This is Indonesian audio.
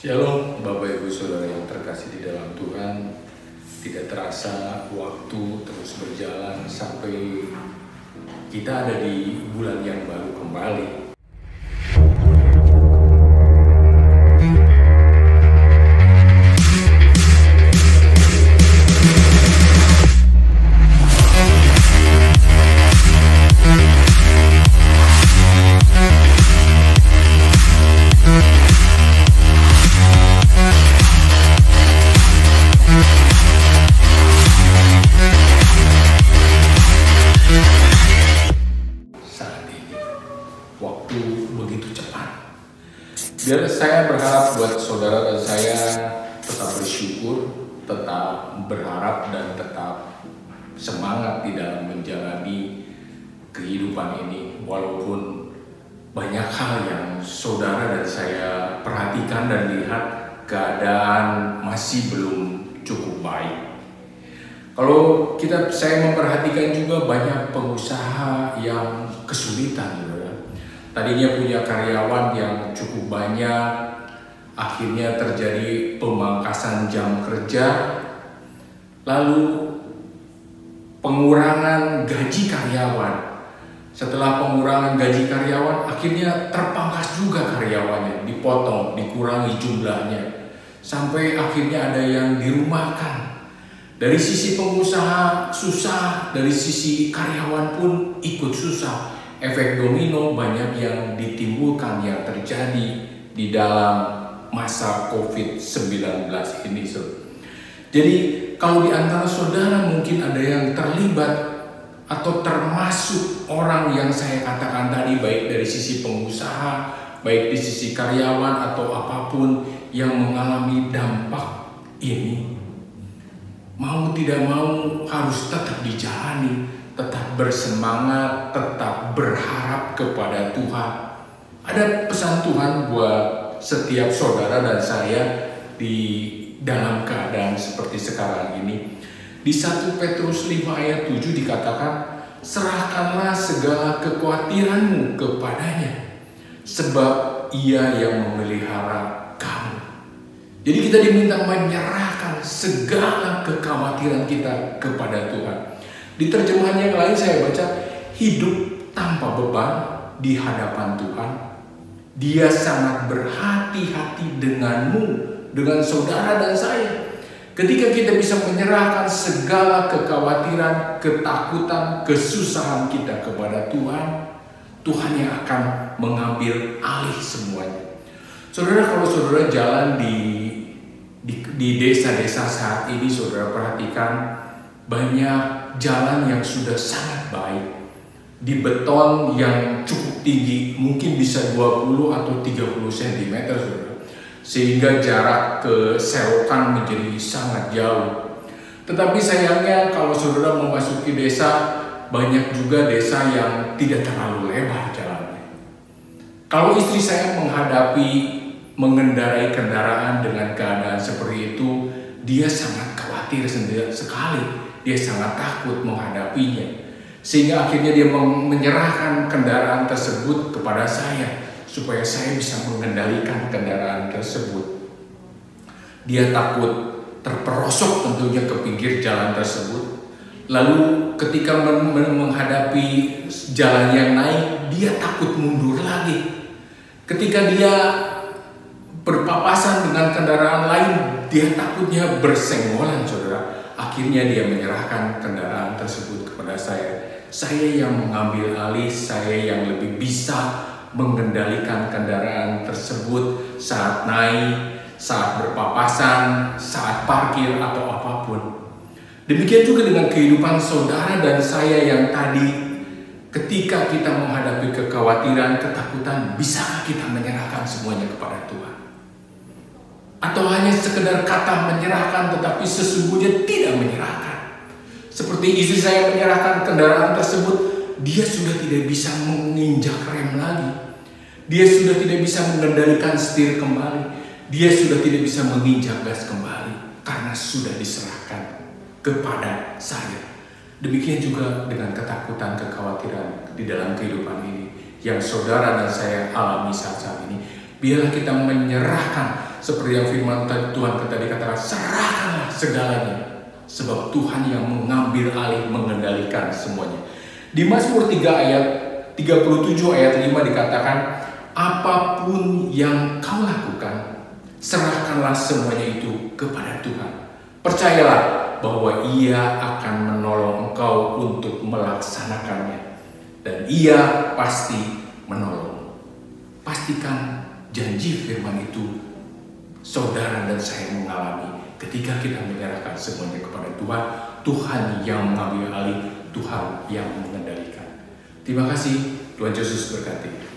Shalom Bapak Ibu Saudara yang terkasih di dalam Tuhan. Tidak terasa waktu terus berjalan sampai kita ada di bulan yang baru kembali Biar saya berharap buat saudara dan saya tetap bersyukur Tetap berharap dan tetap semangat di dalam menjalani kehidupan ini Walaupun banyak hal yang saudara dan saya perhatikan dan lihat keadaan masih belum cukup baik. Kalau kita saya memperhatikan juga banyak pengusaha yang kesulitan. Tadinya punya karyawan yang cukup banyak, akhirnya terjadi pemangkasan jam kerja, lalu pengurangan gaji karyawan. Setelah pengurangan gaji karyawan, akhirnya terpangkas juga karyawannya, dipotong, dikurangi jumlahnya, sampai akhirnya ada yang dirumahkan. Dari sisi pengusaha susah, dari sisi karyawan pun ikut susah. Efek domino banyak yang ditimbulkan yang terjadi di dalam masa COVID-19 ini. So. Jadi kalau di antara saudara mungkin ada yang terlibat atau termasuk orang yang saya katakan tadi baik dari sisi pengusaha, baik di sisi karyawan atau apa pun yang mengalami dampak ini mau tidak mau harus tetap dijalani, tetap bersemangat, tetap berharap kepada Tuhan. Ada pesan Tuhan buat setiap saudara dan saya di dalam keadaan seperti sekarang ini. Di 1 Petrus 5 ayat 7 dikatakan, serahkanlah segala kekhawatiranmu kepadanya, sebab ia yang memelihara kamu. Jadi kita diminta menyerahkan segala kekhawatiran kita kepada Tuhan. Di terjemahan yang lain saya baca, hidup tanpa beban di hadapan Tuhan. Dia sangat berhati-hati denganmu, dengan saudara dan saya. Ketika kita bisa menyerahkan segala kekhawatiran, ketakutan, kesusahan kita kepada Tuhan, Tuhan yang akan mengambil alih semuanya. Saudara, kalau saudara jalan di di, desa-desa saat ini, saudara perhatikan banyak jalan yang sudah sangat baik. Di beton yang cukup tinggi, mungkin bisa 20 atau 30 cm, sehingga jarak ke selokan menjadi sangat jauh. Tetapi sayangnya kalau saudara memasuki desa, banyak juga desa yang tidak terlalu lebar jalannya. Kalau istri saya menghadapi mengendarai kendaraan dengan keadaan seperti itu, dia sangat khawatir sendiri sekali. Dia sangat takut menghadapinya. Sehingga akhirnya dia menyerahkan kendaraan tersebut kepada saya supaya saya bisa mengendalikan kendaraan tersebut. Dia takut terperosok tentunya ke pinggir jalan tersebut. Lalu ketika menghadapi jalan yang naik, dia takut mundur lagi. Ketika dia berpapasan dengan kendaraan lain, dia takutnya bersenggolan, saudara. Akhirnya dia menyerahkan kendaraan tersebut kepada saya. Saya yang mengambil alih, saya yang lebih bisa mengendalikan kendaraan tersebut saat naik, saat berpapasan, saat parkir atau apa pun. Demikian juga dengan kehidupan saudara dan saya yang tadi ketika kita menghadapi kekhawatiran, ketakutan, bisakah kita menyerahkan semuanya kepada Tuhan? Atau hanya sekedar kata menyerahkan tetapi sesungguhnya tidak menyerahkan. Seperti istri saya menyerahkan kendaraan tersebut, dia sudah tidak bisa menginjak rem lagi. Dia sudah tidak bisa mengendalikan setir kembali. Dia sudah tidak bisa menginjak gas kembali karena sudah diserahkan kepada saya. Demikian juga dengan ketakutan, kekhawatiran di dalam kehidupan ini yang saudara dan saya alami saat-saat ini. Biarlah kita menyerahkan seperti yang firman Tuhan tadi katakan, serahkanlah segalanya. Sebab Tuhan yang mengambil alih mengendalikan semuanya. Di Mazmur 3 ayat 37 ayat 5 dikatakan, apa pun yang kau lakukan, serahkanlah semuanya itu kepada Tuhan. Percayalah bahwa ia akan menolong engkau untuk melaksanakannya. Dan ia pasti menolong. Pastikan janji firman itu saudara dan saya mengalami ketika kita menyerahkan semuanya kepada Tuhan, Tuhan yang mengambil alih, Tuhan yang mengendalikan. Terima kasih, Tuhan Yesus berkati.